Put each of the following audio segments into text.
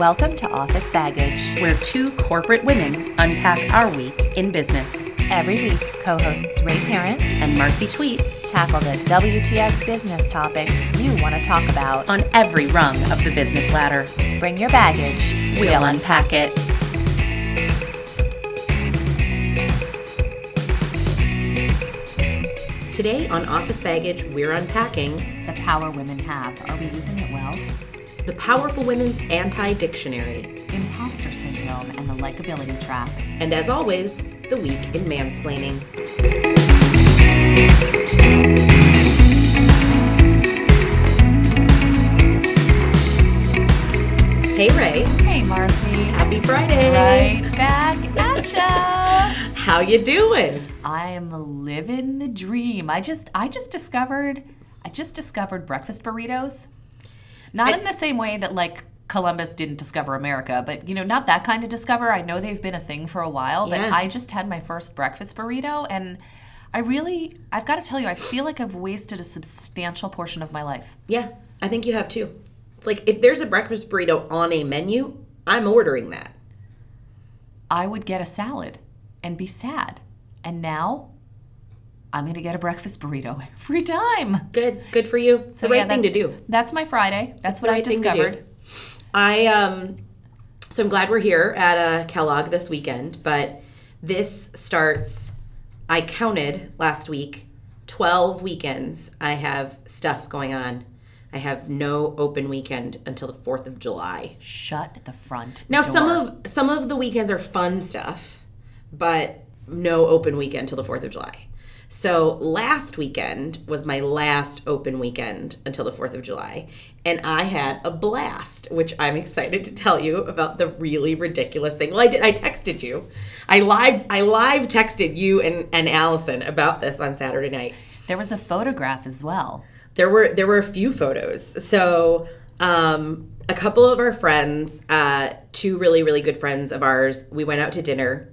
Welcome to Office Baggage. where two corporate women unpack our week in business. Every week, co hosts Ray Parent And Marcy Tweet tackle the WTF business topics you want to talk about. on every rung of the business ladder. Bring your baggage. We'll unpack it. Today on Office Baggage, we're unpacking The power women have. Are we using it well? The Powerful Women's Anti Dictionary. Imposter syndrome and the likability trap. And as always, the week in mansplaining. Hey Ray, Hey, Marcy. happy Friday. Right back at ya. How you doing? I am living the dream. I just I just discovered I just discovered breakfast burritos. Not I- in the same way that like Columbus didn't discover America, but you know, not that kind of discover. I know they've been a thing for a while, but Yeah. I just had my first breakfast burrito and I really I've got to tell you, I feel like I've wasted a substantial portion of my life. Yeah, I think you have too. It's like if there's a breakfast burrito on a menu, I'm ordering that. I would get a salad and be sad. And now I'm going to get a breakfast burrito every time. Good, good for you. It's the right yeah, thing that- to do. That's my Friday. That's what the I right thing do. discovered. I um so I'm glad we're here at uh, Kellogg this weekend, but this starts I counted last week 12 weekends I have stuff going on. I have no open weekend until the 4th of July. Shut the front. Now door. some of some of the weekends are fun stuff, but no open weekend till the 4th of July. So last weekend was my last open weekend until the 4th of July, and I had a blast, which I'm excited to tell you about the really ridiculous thing. Well, I did I texted you. I live I live texted you and and Allison about this on Saturday night there was a photograph as well. there were there were a few photos. So um, a couple of our friends, uh, two really really good friends of ours, we went out to dinner.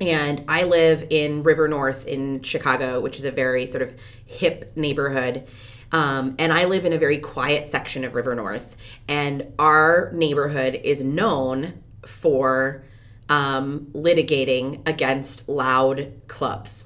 And I live in River North in Chicago, which is a very sort of hip neighborhood. Um, and I live in a very quiet section of River North. And our neighborhood is known for um, litigating against loud clubs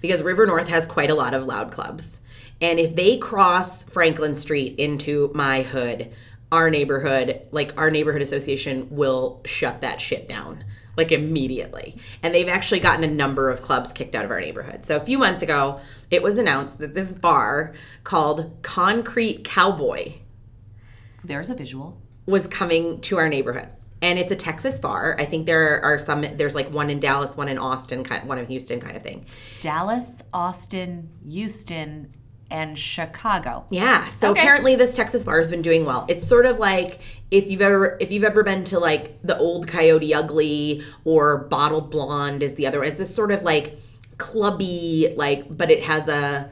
because River North has quite a lot of loud clubs. And if they cross Franklin Street into my hood, our neighborhood, like our neighborhood association, will shut that shit down like immediately. And they've actually gotten a number of clubs kicked out of our neighborhood. So a few months ago, it was announced that this bar called Concrete Cowboy There's a visual. was coming to our neighborhood. And it's a Texas bar. I think there are some. There's like one in Dallas, one in Austin, kind, one in Houston, kind of thing. Dallas, Austin, Houston, and Chicago. Yeah. So Okay. apparently this Texas bar has been doing well. It's sort of like if you've ever if you've ever been to like the old Coyote Ugly or Bottled Blonde is the other one. It's this sort of like clubby like but it has a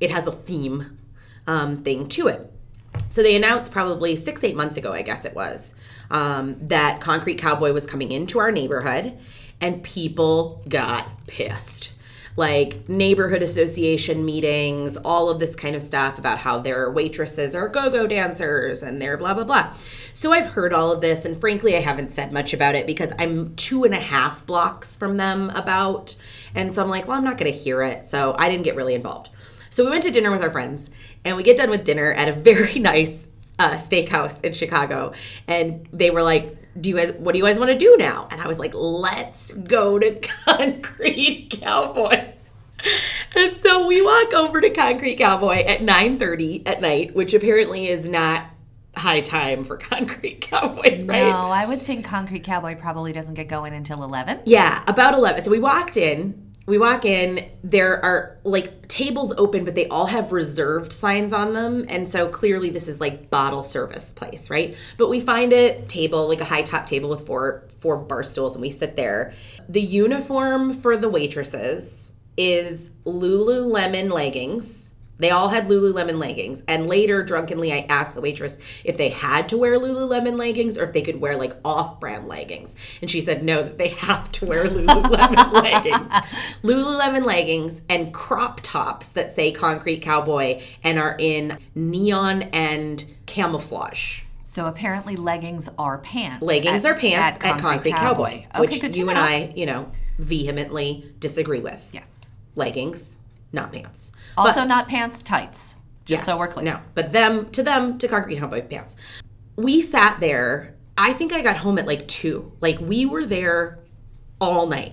it has a theme um, thing to it. So they announced probably six, eight months ago, I guess it was, um, that Concrete Cowboy was coming into our neighborhood, and people got pissed. Like neighborhood association meetings, all of this kind of stuff about how their waitresses are go go dancers and they're blah, blah, blah. So I've heard all of this, and frankly, I haven't said much about it because I'm two and a half blocks from them about. And so I'm like, well, I'm not going to hear it. So I didn't get really involved. So we went to dinner with our friends, and we get done with dinner at a very nice uh, steakhouse in Chicago, and they were like, "Do you guys? What do you guys want to do now?" And I was like, "Let's go to Concrete Cowboy." And so we walk over to Concrete Cowboy at 9:30 at night, which apparently is not high time for Concrete Cowboy, right? No, I would think Concrete Cowboy probably doesn't get going until 11. Yeah, about 11. So we walked in. We walk in, there are like tables open, but they all have reserved signs on them. And so clearly this is like bottle service place, right? But we find a table, like a high top table with four four bar stools, and we sit there. The uniform for the waitresses is Lululemon leggings. They all had Lululemon leggings. And later, drunkenly, I asked the waitress if they had to wear Lululemon leggings or if they could wear like off brand leggings. And she said no, that they have to wear Lululemon leggings. Lululemon leggings and crop tops that say Concrete Cowboy and are in neon and camouflage. So apparently leggings are pants. Leggings at- are pants at, Concrete, Cowboy, Okay, which you and. I, you know, vehemently disagree with. Yes. Leggings, not pants. Also not pants, tights. Just so we're clear. No, but them to them to Concrete Cowboy pants. We sat there. I think I got home at like two. Like we were there all night,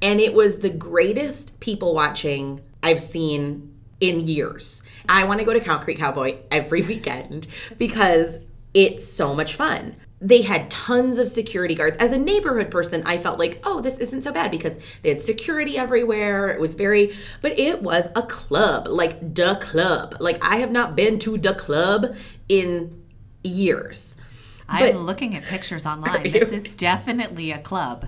and it was the greatest people watching I've seen in years. I want to go to Concrete Cowboy every weekend because it's so much fun. They had tons of security guards. As a neighborhood person, I felt like, oh, this isn't so bad because they had security everywhere. It was very, but it was a club, like the club. Like I have not been to the club in years. I'm But- looking at pictures online. This is definitely a club.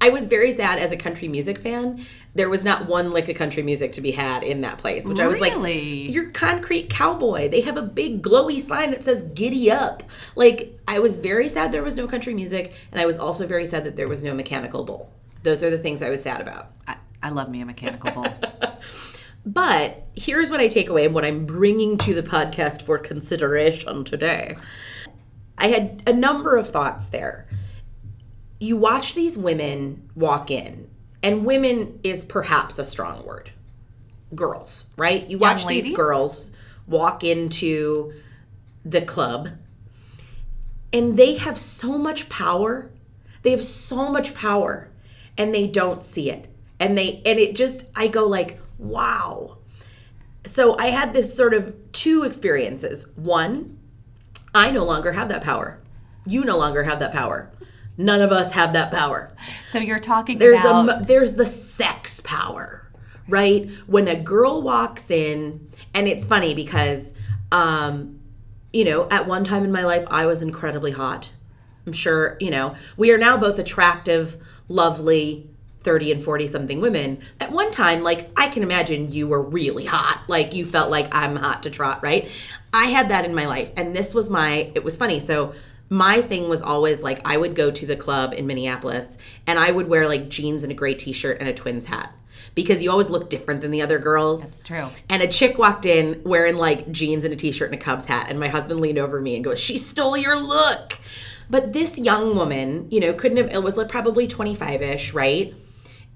I was very sad as a country music fan. There was not one lick of country music to be had in that place, which I was like, Really? "You're concrete cowboy." They have a big glowy sign that says "Giddy up." Like I was very sad there was no country music, and I was also very sad that there was no mechanical bull. Those are the things I was sad about. I, I love me a mechanical bull. But here's what I take away and what I'm bringing to the podcast for consideration today. I had a number of thoughts there. You watch these women walk in, and women is perhaps a strong word. Girls, right? You watch these girls walk into the club, and they have so much power. They have so much power, and they don't see it. And they and it just I go like, wow. So I had this sort of two experiences. One, I no longer have that power. You no longer have that power. None of us have that power. So you're talking There's about a there's the sex power, right? When a girl walks in, and it's funny because, um, you know, at one time in my life I was incredibly hot. I'm sure you know we are now both attractive, lovely. 30 and 40 something women at one time like i can imagine you were really hot like you felt like i'm hot to trot right i had that in my life and this was my it was funny so my thing was always like I would go to the club in Minneapolis and I would wear like jeans and a gray t-shirt and a twins hat because you always look different than the other girls. It's true. And a chick walked in wearing like jeans and a t-shirt and a Cubs hat and my husband leaned over me and goes, "She stole your look." But this young woman, you know, couldn't have it was like probably 25ish, right?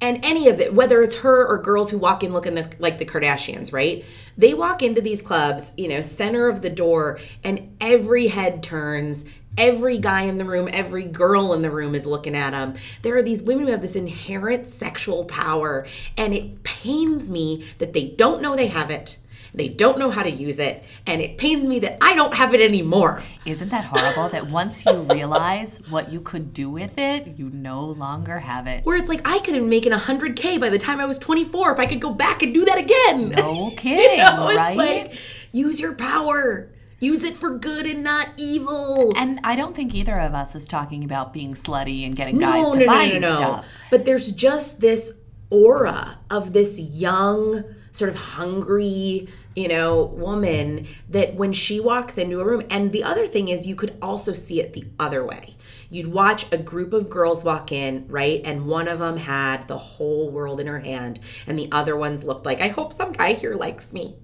And any of it, whether it's her or girls who walk in looking the, like the Kardashians, right? They walk into these clubs, you know, center of the door, and every head turns. Every guy in the room, every girl in the room is looking at them. There are these women who have this inherent sexual power, and it pains me that they don't know they have it. They don't know how to use it, and it pains me that I don't have it anymore. Isn't that horrible that once you realize what you could do with it, you no longer have it? Where it's like I could have making 100k by the time I was 24 if I could go back and do that again. No kidding, You know, right? like, use your power. Use it for good and not evil. And I don't think either of us is talking about being slutty and getting guys to buy you stuff. But there's just this aura of this young, sort of hungry, you know, woman that when she walks into a room, and the other thing is you could also see it the other way. You'd watch a group of girls walk in, right? And one of them had the whole world in her hand, and the other ones looked like, I hope some guy here likes me,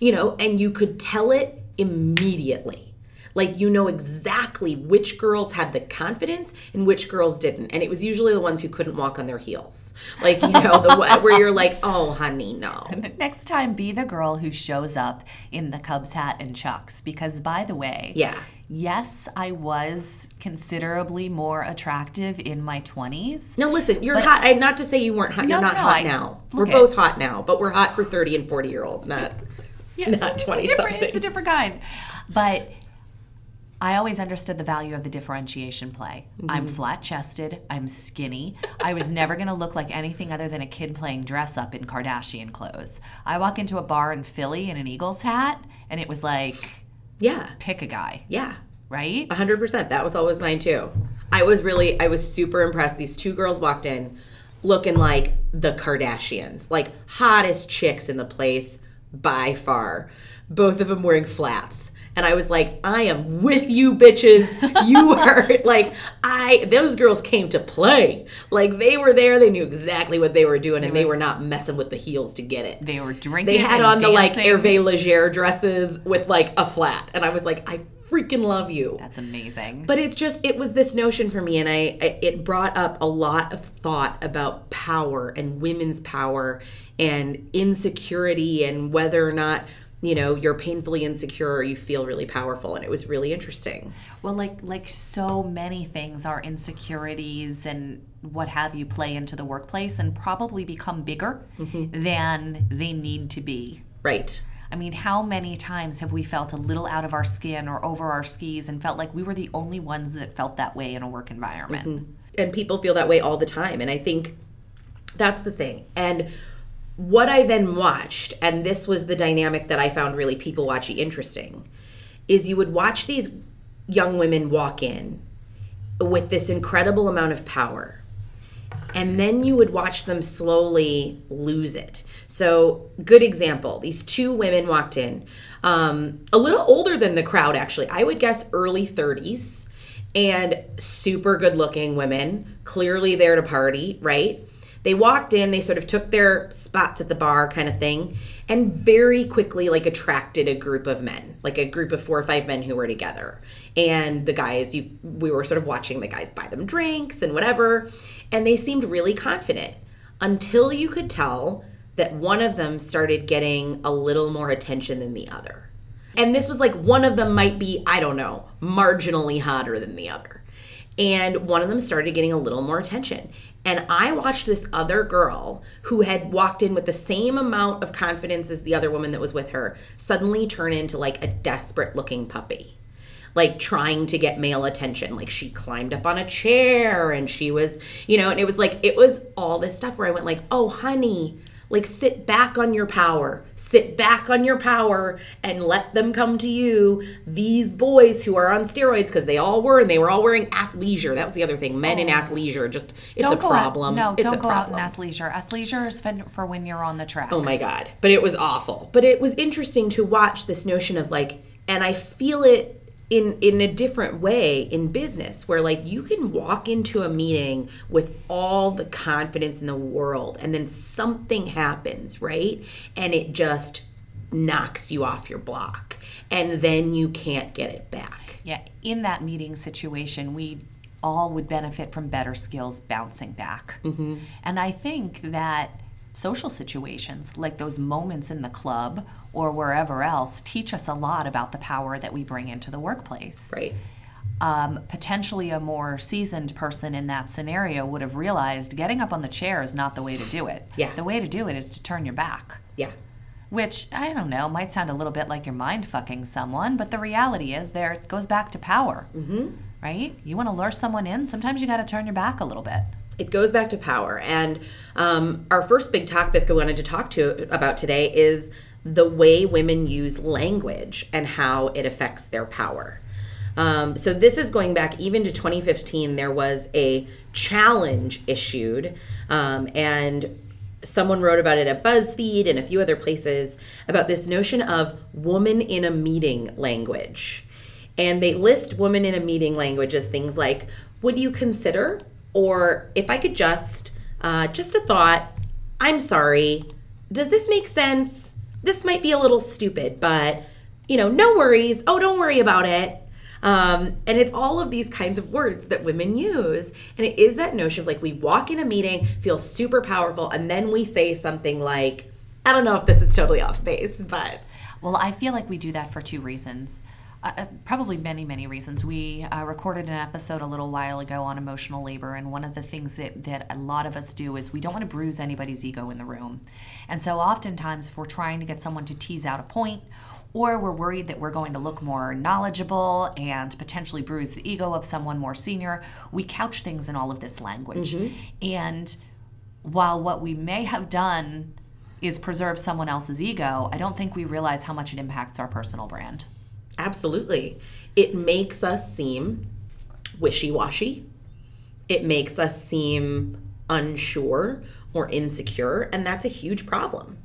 you know, and you could tell it immediately. Like you know exactly which girls had the confidence and which girls didn't, and it was usually the ones who couldn't walk on their heels. Like you know the where you're like, oh honey, no. Next time, be the girl who shows up in the Cubs hat and chucks. Because, by the way, Yeah. yes, I was considerably more attractive in my 20s. No, listen, you're hot. I, not to say you weren't hot. No, you're not no, hot I- now. We're at- both hot now, but we're hot for thirty and forty year olds, not Yes, not it's a twenty different, something. It's a different kind. But I always understood the value of the differentiation play. I'm Mm-hmm. flat chested, I'm skinny. I was never going to look like anything other than a kid playing dress up in Kardashian clothes. I walk into a bar in Philly in an Eagles hat, and it was like, Yeah, pick a guy, yeah. right? A hundred percent. That was always mine too. I was really, I was super impressed. These two girls walked in looking like the Kardashians, like hottest chicks in the place by far. Both of them wearing flats. And I was like, I am with you, bitches. You are like, I, those girls came to play. Like, they were there. They knew exactly what they were doing, and they were not messing with the heels to get it. They were drinking. They had on the like dancing. Hervé Leger dresses with like a flat, and I was like, I freaking love you. That's amazing. But it's just it was this notion for me, and I, it brought up a lot of thought about power and women's power and insecurity and whether or not you know you're painfully insecure or you feel really powerful and it was really interesting well like like so many things our insecurities and what have you play into the workplace and probably become bigger mm-hmm. than they need to be right I mean, how many times have we felt a little out of our skin or over our skis and felt like we were the only ones that felt that way in a work environment? Mm-hmm. And people feel that way all the time. And I think that's the thing. And what I then watched, and this was the dynamic that I found really people watching interesting, is you would watch these young women walk in with this incredible amount of power. And then you would watch them slowly lose it. So, good example these two women walked in, um, a little older than the crowd, actually. I would guess early 30s, and super good looking women, clearly there to party, right? They walked in, they sort of took their spots at the bar kind of thing, and very quickly like attracted a group of men, like a group of four or five men who were together. And the guys, you we were sort of watching the guys buy them drinks and whatever, and they seemed really confident until you could tell that one of them started getting a little more attention than the other. And this was like one of them might be, I don't know, marginally hotter than the other and one of them started getting a little more attention. And I watched this other girl who had walked in with the same amount of confidence as the other woman that was with her suddenly turn into like a desperate looking puppy. Like trying to get male attention. Like she climbed up on a chair and she was, you know, and it was like, it was all this stuff where I went like, oh, honey, like, sit back on your power. Sit back on your power and let them come to you. These boys who are on steroids, because they all were, and they were all wearing athleisure. That was the other thing. Men oh. in athleisure, just, it's don't a problem. Out, no, it's don't go problem. out in athleisure. Athleisure is for when you're on the track. Oh my God. But it was awful. But it was interesting to watch this notion of like, and I feel it in in a different way in business where like you can walk into a meeting with all the confidence in the world and then something happens right? And it just knocks you off your block and then you can't get it back. Yeah in that meeting situation we all would benefit from better skills bouncing back. Mm-hmm. and i think that social situations like those moments in the club or wherever else teach us a lot about the power that we bring into the workplace. Right. Um, potentially a more seasoned person in that scenario would have realized getting up on the chair is not the way to do it. Yeah. The way to do it is to turn your back. Yeah. Which, I don't know, might sound a little bit like you're mind fucking someone, but the reality is there it goes back to power. Mm-hmm. Right? You want to lure someone in, sometimes you got to turn your back a little bit it goes back to power and um, our first big topic i wanted to talk to about today is the way women use language and how it affects their power. Um, so this is going back even to 2015. There was a challenge issued, um, and someone wrote about it at BuzzFeed and a few other places about this notion of woman in a meeting language. And they list woman in a meeting language as things like, would you consider? Or if I could just, uh, just a thought, I'm sorry, does this make sense? this might be a little stupid, but you know, no worries. Oh, don't worry about it. Um, and it's all of these kinds of words that women use. And it is that notion of like we walk in a meeting, feel super powerful, and then we say something like, I don't know if this is totally off base, but. Well, I feel like we do that for two reasons. Uh, uh, probably many, many reasons. We uh, recorded an episode a little while ago on emotional labor, and one of the things that, that a lot of us do is we don't want to bruise anybody's ego in the room. And so, oftentimes, if we're trying to get someone to tease out a point, or we're worried that we're going to look more knowledgeable and potentially bruise the ego of someone more senior, we couch things in all of this language. Mm-hmm. And while what we may have done is preserve someone else's ego, I don't think we realize how much it impacts our personal brand. Absolutely. It makes us seem wishy washy. It makes us seem unsure or insecure, and that's a huge problem.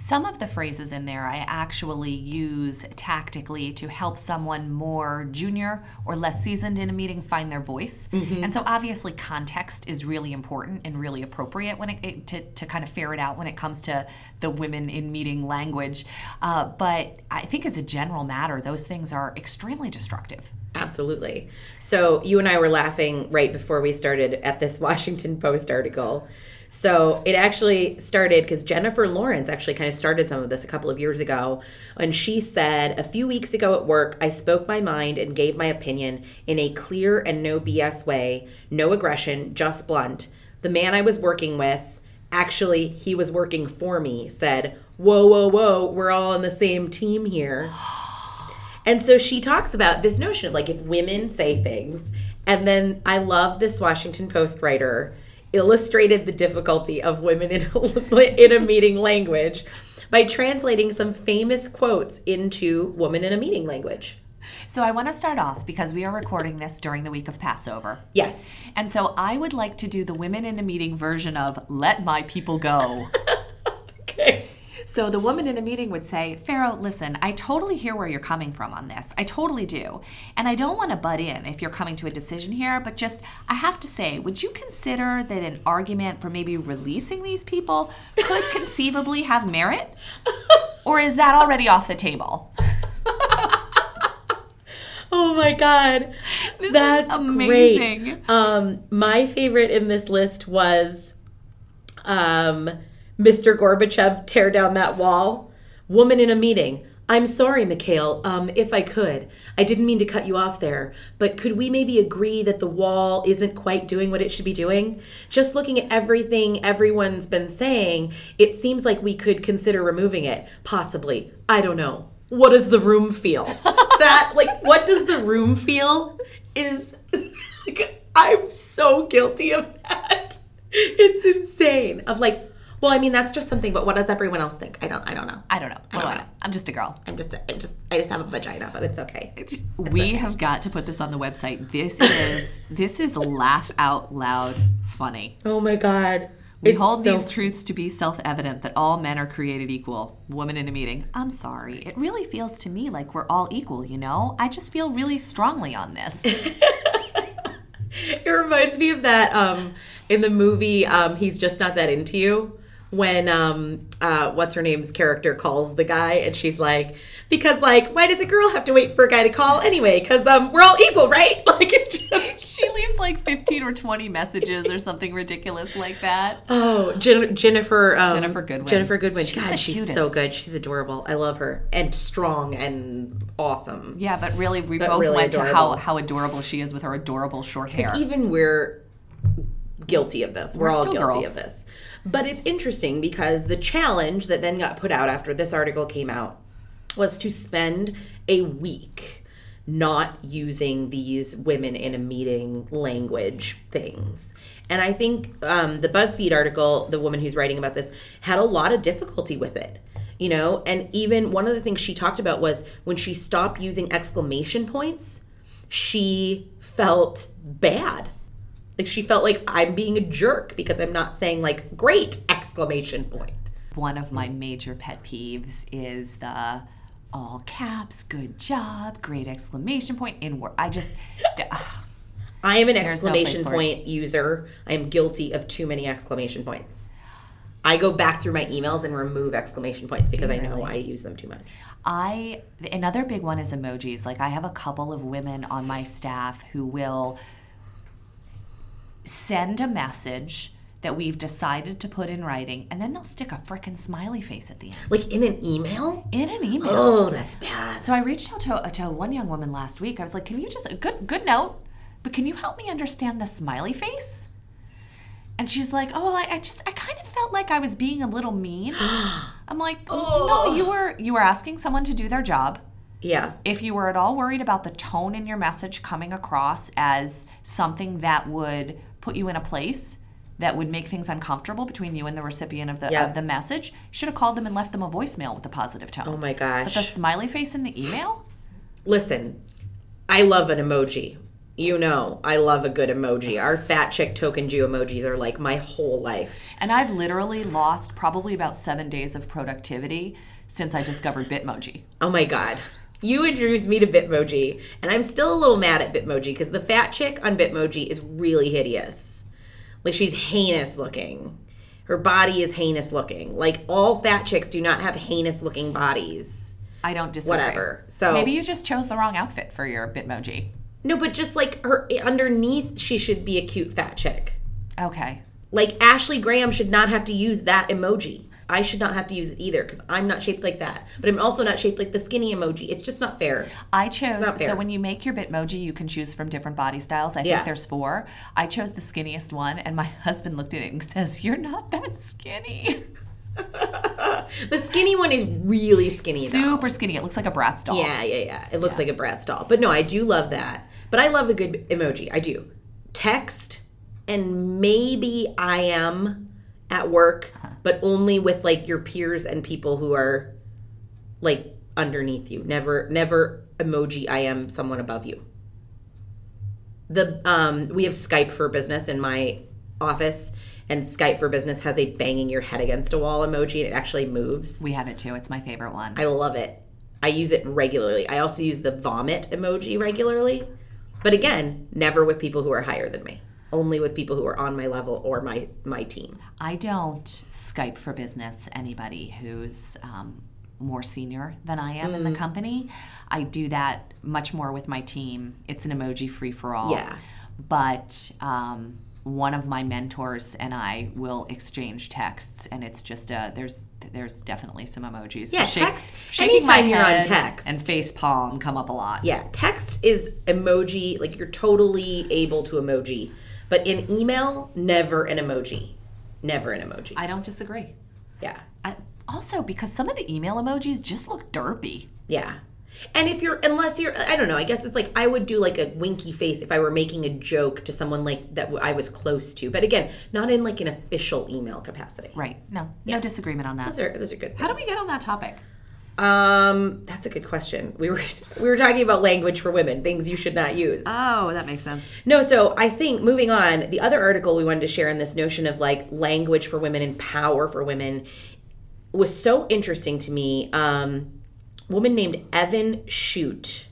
Some of the phrases in there I actually use tactically to help someone more junior or less seasoned in a meeting find their voice. And so obviously context is really important and really appropriate when it, it to, to kind of ferret out when it comes to the women in meeting language. Uh, but I think as a general matter, those things are extremely destructive. Absolutely. So you and I were laughing right before we started at this Washington Post article. So it actually started because Jennifer Lawrence actually kind of started some of this a couple of years ago. And she said, A few weeks ago at work, I spoke my mind and gave my opinion in a clear and no BS way, no aggression, just blunt. The man I was working with, actually, he was working for me, said, Whoa, whoa, whoa, we're all on the same team here. And so she talks about this notion of like if women say things, and then I love this Washington Post writer illustrated the difficulty of women in a, in a meeting language by translating some famous quotes into woman in a meeting language. So I want to start off because we are recording this during the week of Passover. Yes. And so I would like to do the women in a meeting version of let my people go. Okay. So the woman in a meeting would say, Pharaoh, listen, I totally hear where you're coming from on this. I totally do. And I don't want to butt in if you're coming to a decision here, but just, I have to say, would you consider that an argument for maybe releasing these people could conceivably have merit? Or is that already off the table? Oh my god. This That's is amazing. Great. Um my favorite in this list was um Mr. Gorbachev tear down that wall. Woman in a meeting. I'm sorry, Mikhail. Um, if I could, I didn't mean to cut you off there, but could we maybe agree that the wall isn't quite doing what it should be doing? Just looking at everything everyone's been saying, it seems like we could consider removing it. Possibly. I don't know. What does the room feel? that, like, what does the room feel is. Like, I'm so guilty of that. It's insane. Of like, well, I mean, that's just something, but what does everyone else think? I don't, I don't know. I don't know. What don't do I know. I'm just a girl. I'm just, I'm just, I just have a vagina, but it's okay. we have got to put this on the website. This is this is laugh out loud funny. Oh my god. We It's hold so- these truths to be self-evident that all men are created equal. Woman in a meeting. I'm sorry. It really feels to me like we're all equal, you know? I just feel really strongly on this. It reminds me of that um, in the movie um, He's Just Not That Into You. When um, uh, what's her name's character calls the guy and she's like, because like, why does a girl have to wait for a guy to call anyway? Because um, we're all equal, right? Like just she leaves like 15 or 20 messages or something ridiculous like that. Oh, Jen- Ginnifer. Um, Ginnifer Goodwin. Ginnifer Goodwin. She's God, she's so good. She's adorable. I love her and strong and awesome. Yeah, but really we But both really went to how adorable. how adorable she is with her adorable short hair. Even we're guilty of this. We're, We're all guilty girls. of this. But it's interesting because the challenge that then got put out after this article came out was to spend a week not using these women in a meeting language things. And I think um, the BuzzFeed article, the woman who's writing about this, had a lot of difficulty with it. You know, and even one of the things she talked about was when she stopped using exclamation points, she felt bad. Like she felt like I'm being a jerk because I'm not saying like great exclamation point. One of my major pet peeves is the all caps, good job, great exclamation point in word. I just ah, I am an exclamation it. point user. I am guilty of too many exclamation points. I go back through my emails and remove exclamation points because I know I use them too much. I another big one is emojis. Like I have a couple of women on my staff who will send a message that we've decided to put in writing and then they'll stick a freaking smiley face at the end Like in an email? in an email. Oh, that's bad. So I reached out to, to one young woman last week. I was like, "Can you just a good good note, but can you help me understand the smiley face?" And she's like, "Oh, I, I just I kind of felt like I was being a little mean." I'm like, oh. "No, you were you were asking someone to do their job. Yeah. If you were at all worried about the tone in your message coming across as something that would put you in a place that would make things uncomfortable between you and the recipient of the Yeah. of the message, should have called them and left them a voicemail with a positive tone. Oh my gosh. But the smiley face in the email? Listen, I love an emoji. you know I love a good emoji. Our fat chick token Jew emojis are like my whole life. And I've literally lost probably about seven days of productivity since I discovered Bitmoji. Oh my god. You introduced me to Bitmoji, and I'm still a little mad at Bitmoji because the fat chick on Bitmoji is really hideous. Like she's heinous looking. Her body is heinous looking. Like all fat chicks do not have heinous looking bodies. I don't disagree. Whatever. So Maybe you just chose the wrong outfit for your Bitmoji. no, but just like her underneath, she should be a cute fat chick. Okay. Like Ashley Graham should not have to use that emoji. I should not have to use it either because I'm not shaped like that. But I'm also not shaped like the skinny emoji. It's just not fair. I chose fair. so when you make your Bitmoji, you can choose from different body styles. I Yeah. think there's four. I chose the skinniest one, and my husband looked at it and says, "You're not that skinny." The skinny one is really skinny. though. Super skinny. It looks like a Bratz doll. Yeah, yeah, yeah. It looks like a Bratz doll. But no, I do love that. But I love a good emoji. I do. Text and maybe I am at work, but only with like your peers and people who are like underneath you. Never never emoji I am someone above you. The um we have Skype for business in my office and Skype for business has a banging your head against a wall emoji and it actually moves. We have it too. It's my favorite one. I love it. I use it regularly. I also use the vomit emoji regularly. But again, never with people who are higher than me. Only with people who are on my level or my my team. I don't Skype for business anybody who's um, more senior than I am Mm. in the company. I do that much more with my team. It's an emoji free for all. Yeah. But um, one of my mentors and I will exchange texts, and it's just a there's there's definitely some emojis. Yeah, shake- text- Shaking anytime you're on text. and face palm come up a lot. Yeah, text is emoji, like you're totally able to emoji. But in email, never an emoji. Never an emoji. I don't disagree. yeah. I, also, because some of the email emojis just look derpy. Yeah. And if you're, unless you're, I don't know, I guess it's like I would do like a winky face if I were making a joke to someone like that I was close to. But again, not in like an official email capacity. Right. No, no disagreement on that. Those are, those are good. How do we get on that topic? Um, that's a good question. We were we were talking about language for women, things you should not use. Oh, that makes sense. no, so I think moving on, the other article we wanted to share in this notion of like language for women and power for women was so interesting to me. Um, woman named Evin Shutt,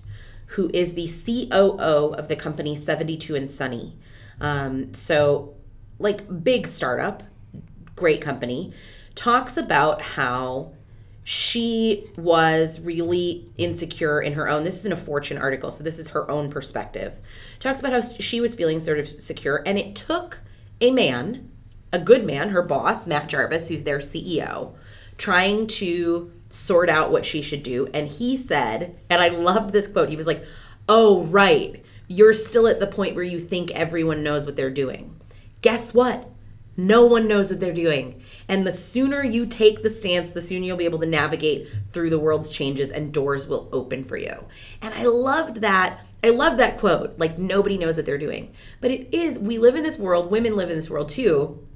who is the COO of the company 72 and Sunny. Um, so like big startup, great company, talks about how she was really insecure in her own this isn't a fortune article so this is her own perspective. Talks about how she was feeling sort of secure and it took a man a good man her boss matt jarvis who's their ceo trying to sort out what she should do and he said and i loved this quote he was like oh right you're still at the point where you think everyone knows what they're doing. Guess what? No one knows what they're doing. And the sooner you take the stance, the sooner you'll be able to navigate through the world's changes and doors will open for you. And I loved that. I love that quote. Like nobody knows what they're doing. But it is, we live in this world, women live in this world too.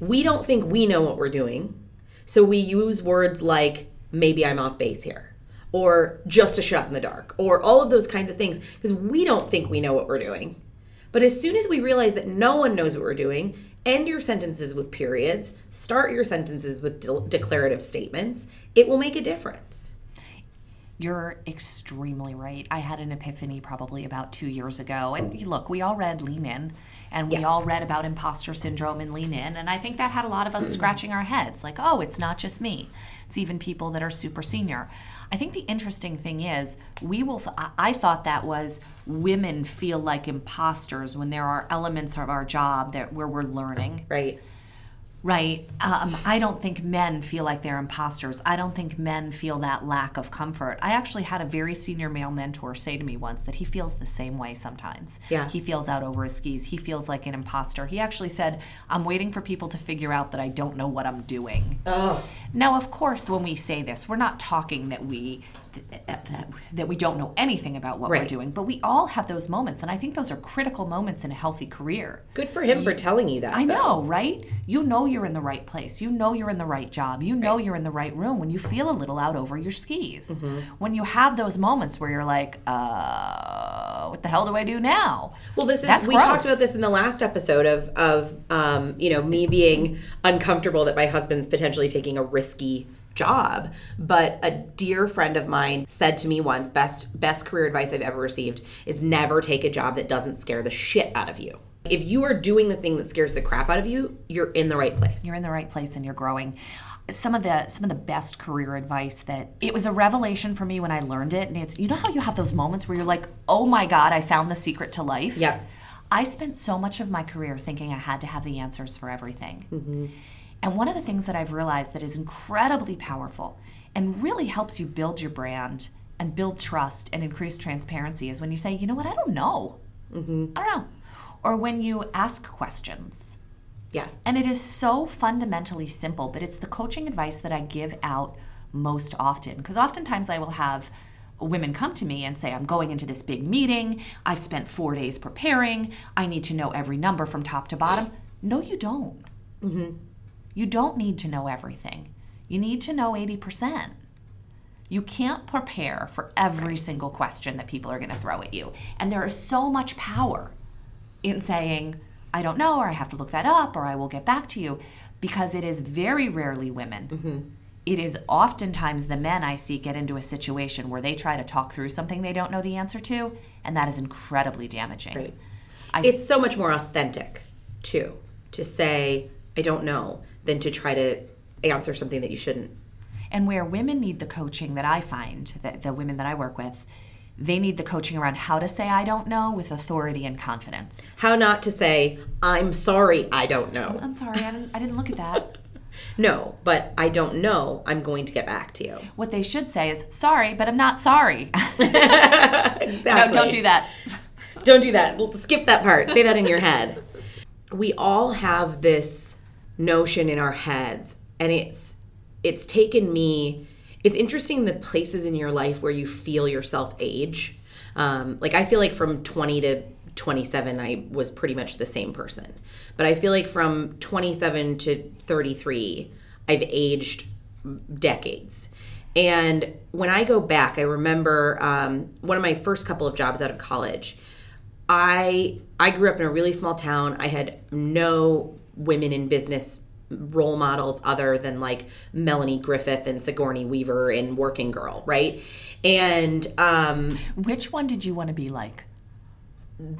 We don't think we know what we're doing. So we use words like maybe I'm off base here or just a shot in the dark or all of those kinds of things because we don't think we know what we're doing. But as soon as we realize that no one knows what we're doing, end your sentences with periods, start your sentences with de- declarative statements, it will make a difference. You're extremely right. I had an epiphany probably about two years ago. And look, we all read Lean In and we Yeah. all read about imposter syndrome and Lean In. And I think that had a lot of us scratching our heads like, oh, it's not just me, it's even people that are super senior. I think the interesting thing is, we will, I- thought that was women feel like imposters when there are elements of our job that where we're learning. Right? Right. Um, I don't think men feel like they're imposters. I don't think men feel that lack of comfort. I actually had a very senior male mentor say to me once that he feels the same way sometimes. Yeah. He feels out over his skis. He feels like an imposter. He actually said, I'm waiting for people to figure out that I don't know what I'm doing. Oh, Now, of course, when we say this, we're not talking that we that, that we don't know anything about what we're doing, but we all have those moments. And I think those are critical moments in a healthy career. Good for him for telling you that. I though. know, right? You know you're in the right place. You know you're in the right job. You know you're in the right room when you feel a little out over your skis. Mm-hmm. When you have those moments where you're like, uh, what the hell do I do now? Well, this is That's we growth. talked about this in the last episode of of um, you know me being uncomfortable that my husband's potentially taking a risky job. But a dear friend of mine said to me once, best best career advice I've ever received is never take a job that doesn't scare the shit out of you. If you are doing the thing that scares the crap out of you, you're in the right place. you're in the right place and you're growing some of the some of the best career advice that it was a revelation for me when I learned it and it's you know how you have those moments where you're like oh my god I found the secret to life Yeah. I spent so much of my career thinking I had to have the answers for everything mm-hmm. And one of the things that I've realized that is incredibly powerful and really helps you build your brand and build trust and increase transparency is when you say you know what I don't know mm-hmm. I don't know or when you ask questions Yeah. and it is so fundamentally simple, but it's the coaching advice that I give out most often. Because oftentimes I will have women come to me and say, I'm going into this big meeting. I've spent four days preparing. I need to know every number from top to bottom. No, you don't. Mm-hmm. You don't need to know everything. You need to know 80%. You can't prepare for every single question that people are going to throw at you. And there is so much power in saying, I don't know, or I have to look that up, or I will get back to you, because it is very rarely women. Mm-hmm. It is oftentimes the men I see get into a situation where they try to talk through something they don't know the answer to, and that is incredibly damaging. Right. It's so much more authentic, too, to say, I don't know, than to try to answer something that you shouldn't. And where women need the coaching that I find, that the women that I work with, they need the coaching around how to say I don't know with authority and confidence. How not to say, I'm sorry, I don't know. I'm sorry, I didn't, I didn't look at that. No, but I don't know, I'm going to get back to you. What they should say is, sorry, but I'm not sorry. Exactly. no, don't do that. Don't do that. Skip that part. Say that in your head. We all have this notion in our heads, and it's it's taken me. It's interesting the places in your life where you feel yourself age. Um, like I feel like from 20 to 27, I was pretty much the same person. But I feel like from 27 to 33, I've aged decades. And when I go back, I remember um, one of my first couple of jobs out of college. I I grew up in a really small town. I had no women in business role models other than like Melanie Griffith and Sigourney Weaver in Working Girl, right? And um, Which one did you want to be like?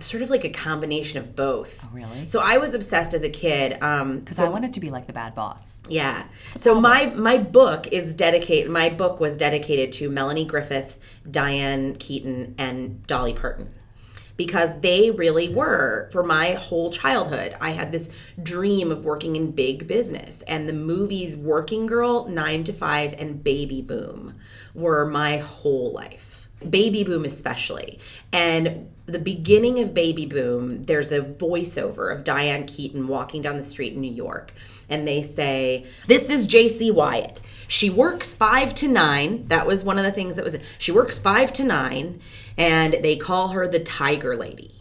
sort of like a combination of both. Oh, really? So I was obsessed as a kid. Um, Because I wanted to be like the bad boss. Yeah. So my my book is dedicated. My book was dedicated to Melanie Griffith, Diane Keaton, and Dolly Parton. Because they really were, for my whole childhood, I had this dream of working in big business. And the movies Working Girl, Nine to Five, and Baby Boom were my whole life. Baby Boom, especially. And the beginning of Baby Boom, there's a voiceover of Diane Keaton walking down the street in New York. And they say, This is JC Wiatt. She works five to nine. That was one of the things that was, she works five to nine. And they call her the Tiger Lady.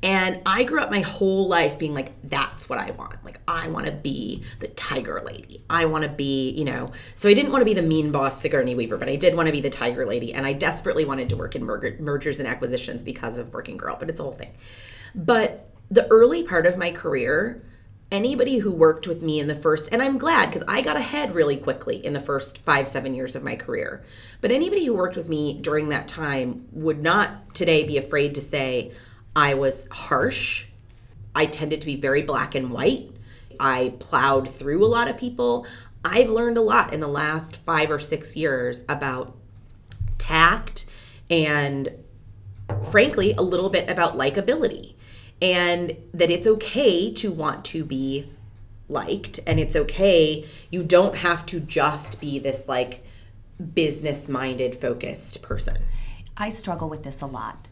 And I grew up my whole life being like, that's what I want. Like, I want to be the tiger lady. I want to be, you know. So I didn't want to be the mean boss Sigourney Weaver, but I did want to be the tiger lady. And I desperately wanted to work in merger, mergers and acquisitions because of Working Girl, but it's a whole thing. But the early part of my career, anybody who worked with me in the first, and I'm glad because I got ahead really quickly in the first five, seven years of my career. But anybody who worked with me during that time would not today be afraid to say, I was harsh. I tended to be very black and white. I plowed through a lot of people. I've learned a lot in the last five or six years about tact and, frankly, a little bit about likability. And that it's okay to want to be liked, and it's okay. You don't have to just be this like business minded, focused person. I struggle with this a lot,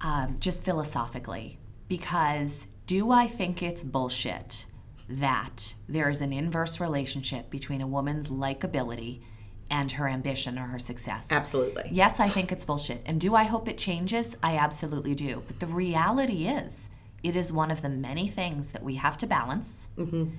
um, just philosophically, because do I think it's bullshit that there is an inverse relationship between a woman's likability and her ambition or her success. Absolutely. Yes, I think it's bullshit. And do I hope it changes? I absolutely do. But the reality is, it is one of the many things that we have to balance mm-hmm.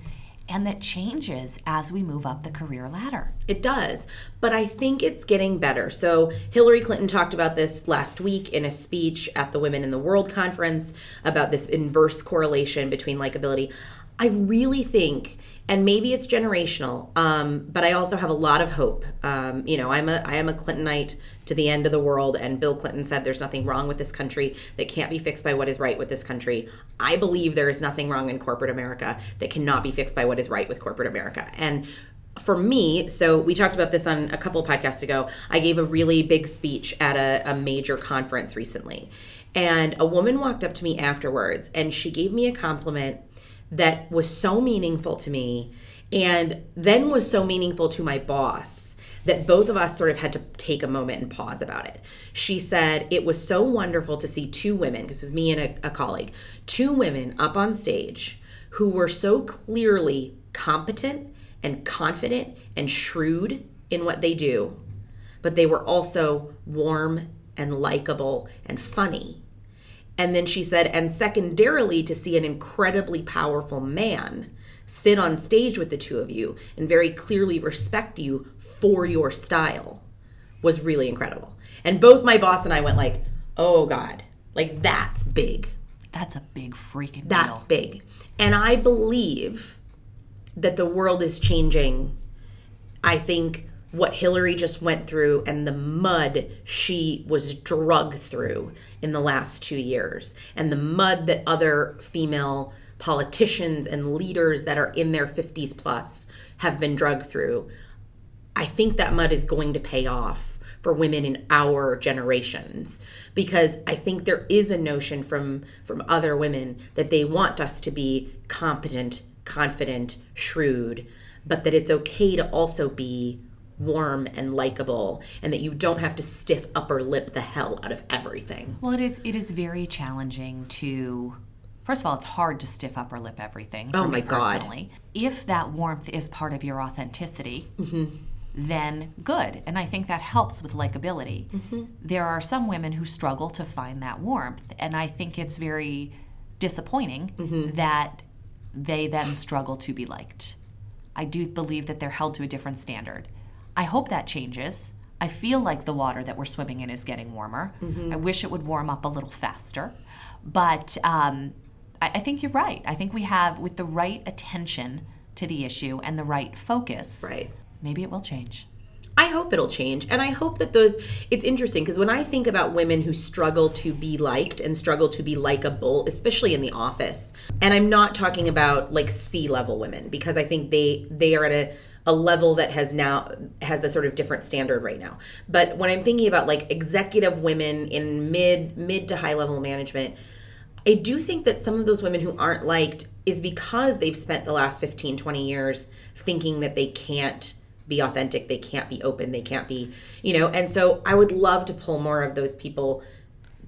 and that changes as we move up the career ladder. It does, but I think it's getting better. So, Hillary Clinton talked about this last week in a speech at the Women in the World conference about this inverse correlation between likability. I really think, and maybe it's generational, um, but I also have a lot of hope. Um, you know, I'm a I am a Clintonite to the end of the world, and Bill Clinton said there's nothing wrong with this country that can't be fixed by what is right with this country. I believe there is nothing wrong in corporate America that cannot be fixed by what is right with corporate America, and for me, so we talked about this on a couple podcasts ago. I gave a really big speech at a, a, major conference recently. And a woman walked up to me afterwards and she gave me a compliment that was so meaningful to me and then was so meaningful to my boss that both of us sort of had to take a moment and pause about it. She said, It was so wonderful to see two women, because it was me and a, a colleague, two women up on stage who were so clearly competent and confident and shrewd in what they do, but they were also warm and likable and funny. And then she said, and secondarily, to see an incredibly powerful man sit on stage with the two of you and very clearly respect you for your style was really incredible. And both my boss and I went like, "Oh god, like that's big. That's a big freaking That's deal. big." And I believe that the world is changing. I think what Hillary just went through and the mud she was drugged through in the last two years, and the mud that other female politicians and leaders that are in their 50s plus have been drugged through. I think that mud is going to pay off for women in our generations because I think there is a notion from from other women that they want us to be competent, confident, shrewd, but that it's okay to also be warm and likable and that you don't have to stiff upper lip the hell out of everything. Well, it is it is very challenging to First of all, it's hard to stiff upper lip everything. Oh my God. personally. If that warmth is part of your authenticity, mm-hmm. then good. And I think that helps with likability. Mm-hmm. There are some women who struggle to find that warmth. And I think it's very disappointing mm-hmm. that they then struggle to be liked. I do believe that they're held to a different standard. I hope that changes. I feel like the water that we're swimming in is getting warmer. I wish it would warm up a little faster. But um, I, I think you're right. I think we have, with the right attention to the issue and the right focus, Right. maybe it will change. I hope it'll change. And I hope that those, it's interesting because when I think about women who struggle to be liked and struggle to be likable, especially in the office, and I'm not talking about like C level women because I think they, they are at a, a level that has now has a sort of different standard right now. But when I'm thinking about like executive women in mid mid to high level management, I do think that some of those women who aren't liked is because they've spent the last 15, 20 years thinking that they can't be authentic, they can't be open, they can't be, you know, and so I would love to pull more of those people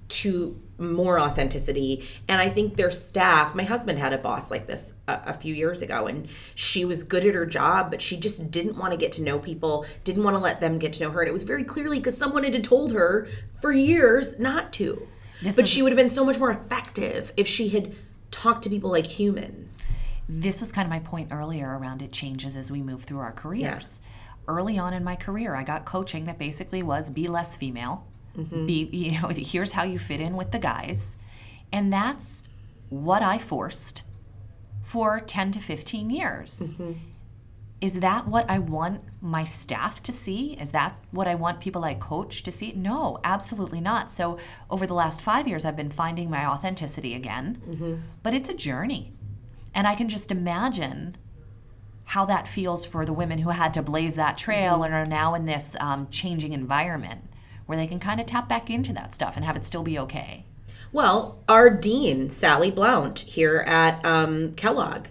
to more authenticity. And I think their staff, my husband had a boss like this a, a few years ago, and she was good at her job, but she just didn't want to get to know people, didn't want to let them get to know her. And it was very clearly because someone had told her for years not to. This but was- she would have been so much more effective if she had talked to people like humans. This was kind of my point earlier around it changes as we move through our careers. Early on in my career, I got coaching that basically was be less female. Be you know, here's how you fit in with the guys. And that's what I forced for 10 to 15 years. Mm-hmm. Is that what I want my staff to see? Is that what I want people I coach to see? No, absolutely not. So, over the last five years, I've been finding my authenticity again, mm-hmm. but it's a journey. And I can just imagine how that feels for the women who had to blaze that trail mm-hmm. and are now in this um, changing environment where they can kind of tap back into that stuff and have it still be okay. Well, our dean, Sally Blount, here at um, Kellogg,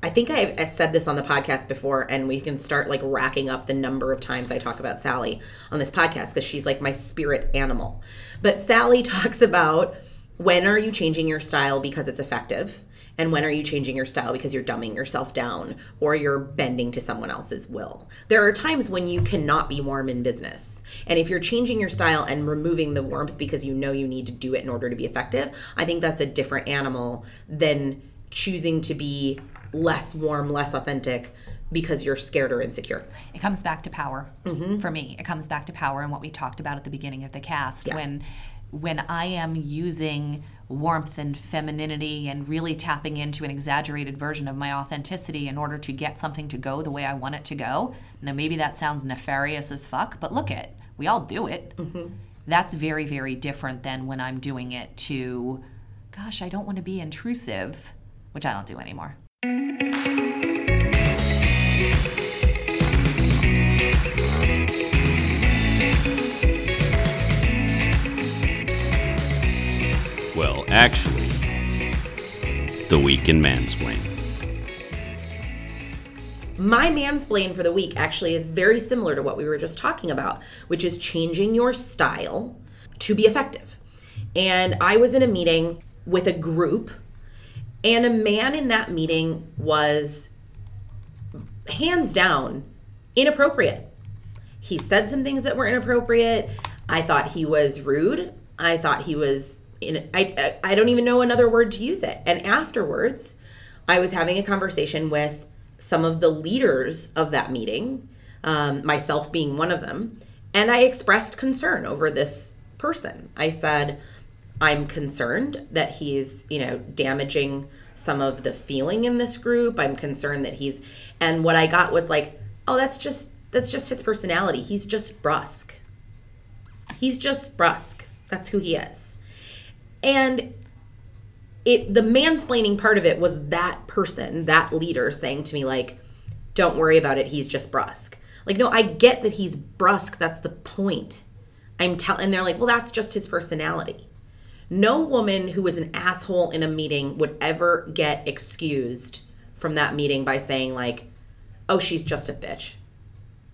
I think I said this on the podcast before, and we can start like racking up the number of times I talk about Sally on this podcast because she's like my spirit animal. But Sally talks about when are you changing your style because it's effective, And when are you changing your style because you're dumbing yourself down or you're bending to someone else's will? There are times when you cannot be warm in business. And if you're changing your style and removing the warmth because you know you need to do it in order to be effective, I think that's a different animal than choosing to be less warm, less authentic because you're scared or insecure. It comes back to power mm-hmm. for me. It comes back to power and what we talked about at the beginning of the cast when when I am using warmth and femininity and really tapping into an exaggerated version of my authenticity in order to get something to go the way I want it to go. Now maybe that sounds nefarious as fuck, but look it. We all do it. Mm-hmm. That's very very different than when I'm doing it to gosh, I don't want to be intrusive, which I don't do anymore. Actually, the week in mansplain. My mansplain for the week actually is very similar to what we were just talking about, which is changing your style to be effective. And I was in a meeting with a group, and a man in that meeting was hands down inappropriate. He said some things that were inappropriate. I thought he was rude. I thought he was in I I don't even know another word to use it. And afterwards, I was having a conversation with some of the leaders of that meeting, um, myself being one of them, and I expressed concern over this person. I said, I'm concerned that he's, you know, damaging some of the feeling in this group. I'm concerned that he's and what I got was like, oh, that's just that's just his personality. He's just brusque. He's just brusque. That's who he is. And it the mansplaining part of it was that person, that leader saying to me like, "Don't worry about it. He's just brusque." Like, no, I get that he's brusque. That's the point. I'm telling and they're like, "Well, that's just his personality." No woman who was an asshole in a meeting would ever get excused from that meeting by saying like, "Oh, she's just a bitch."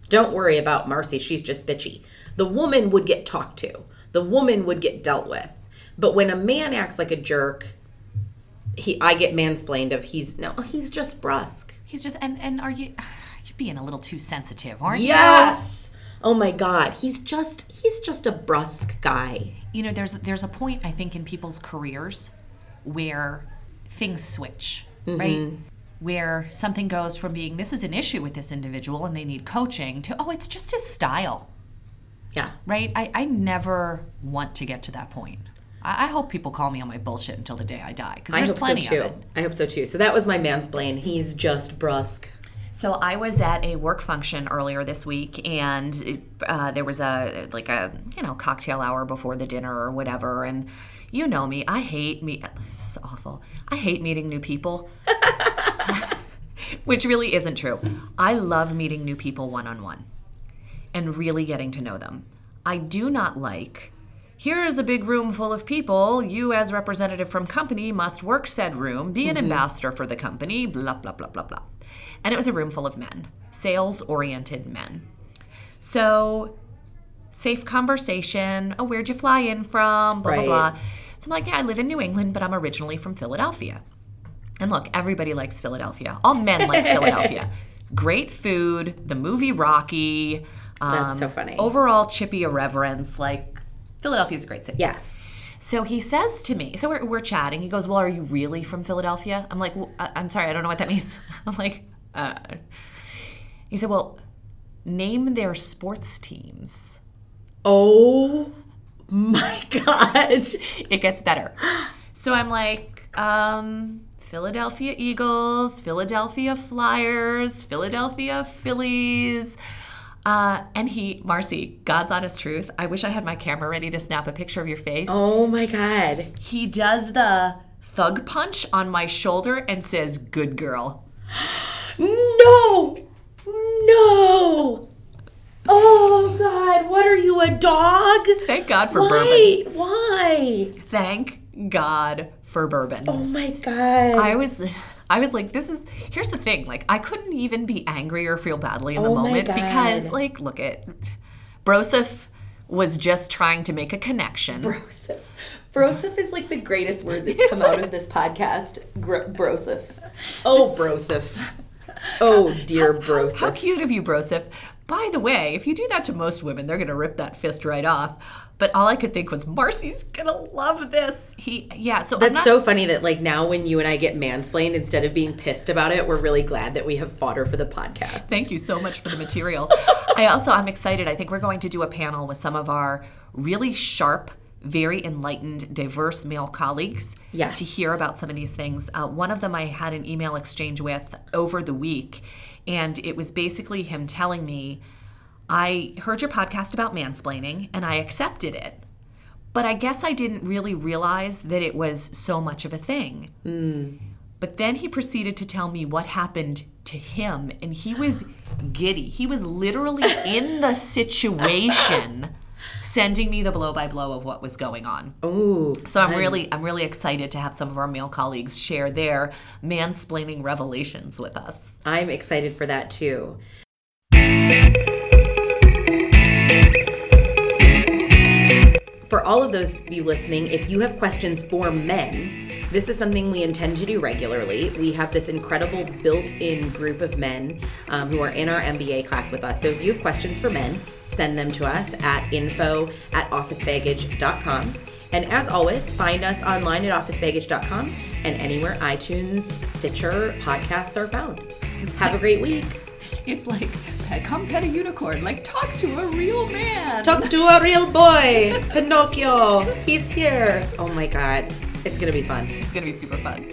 Don't worry about Marcy, she's just bitchy. The woman would get talked to. The woman would get dealt with. But when a man acts like a jerk, he I get mansplained of he's no, he's just brusque. He's just and and are you you're being a little too sensitive, aren't you? Yes. Oh my god, he's just he's just a brusque guy. you know there's there's a point i think in people's careers where things switch right mm-hmm. where something goes from being this is an issue with this individual and they need coaching to oh it's just his style Yeah. right i, I never want to get to that point I, I hope people call me on my bullshit until the day i die because I there's hope plenty so too. of it I hope so too. So that was my mansplain. He's just brusque. So I was at a work function earlier this week, and it, uh, there was a like a you know cocktail hour before the dinner or whatever. And you know me, I hate me. This is awful. I hate meeting new people, which really isn't true. I love meeting new people one on one, and really getting to know them. I do not like. Here is a big room full of people. You, as representative from company, must work said room, be an ambassador for the company, blah, blah, blah, blah, blah. And it was a room full of men, sales oriented men. So, safe conversation. Oh, where'd you fly in from? Blah, Right. blah, blah. So I'm like, yeah, I live in New England, but I'm originally from Philadelphia. And look, everybody likes Philadelphia. All men like Philadelphia. Great food, the movie Rocky. Um, That's so funny. Overall chippy irreverence. Like, Philadelphia's a great city. Yeah. So he says to me, so we're, we're chatting. He goes, Well, are you really from Philadelphia? I'm like, well, I- I'm sorry, I don't know what that means. I'm like, uh. He said, Well, name their sports teams. Oh my god. It gets better. So I'm like, um, Philadelphia Eagles, Philadelphia Flyers, Philadelphia Phillies. Uh, and he, Marcy, God's honest truth. I wish I had my camera ready to snap a picture of your face. Oh my god. He does the thug punch on my shoulder and says, Good girl. No! No! Oh God! What are you, a dog? Thank God for bourbon. Why? Why? Thank God for bourbon. Oh my God! I was. I was like, this is. Here's the thing. Like, I couldn't even be angry or feel badly in the Oh my moment because, like, look at Broseph was just trying to make a connection. Broseph. Broseph is like the greatest word that's come out of this podcast. Gr- broseph. Oh, broseph. Oh, dear broseph. How cute of you, Broseph. By the way, if you do that to most women, they're going to rip that fist right off. But all I could think was, Marcy's to love this. He, yeah, so I'm That's not- so funny that like now when you and I get mansplained, instead of being pissed about it, we're really glad that we have fodder for the podcast. Thank you so much for the material. I also, I'm excited. I think we're going to do a panel with some of our really sharp, very enlightened, diverse male colleagues Yes. to hear about some of these things. Uh, one of them I had an email exchange with over the week, and it was basically him telling me, I heard your podcast about mansplaining and I accepted it. But I guess I didn't really realize that it was so much of a thing. Hmm. But then he proceeded to tell me what happened to him, and he was giddy. He was literally in the situation, sending me the blow by blow of what was going on. Ooh. So I'm really, I'm really excited to have some of our male colleagues share their mansplaining revelations with us. I'm excited for that too. For all of those of you listening, if you have questions for men, this is something we intend to do regularly. We have this incredible built in group of men um, who are in our MBA class with us. So if you have questions for men, send them to us at info at officebaggage.com. And as always, find us online at officebaggage.com and anywhere iTunes, Stitcher, podcasts are found. Have a great week. It's like, come pet a unicorn, like talk to a real man. Talk to a real boy, Pinocchio. He's here. Oh my god. It's gonna be fun. It's gonna be super fun.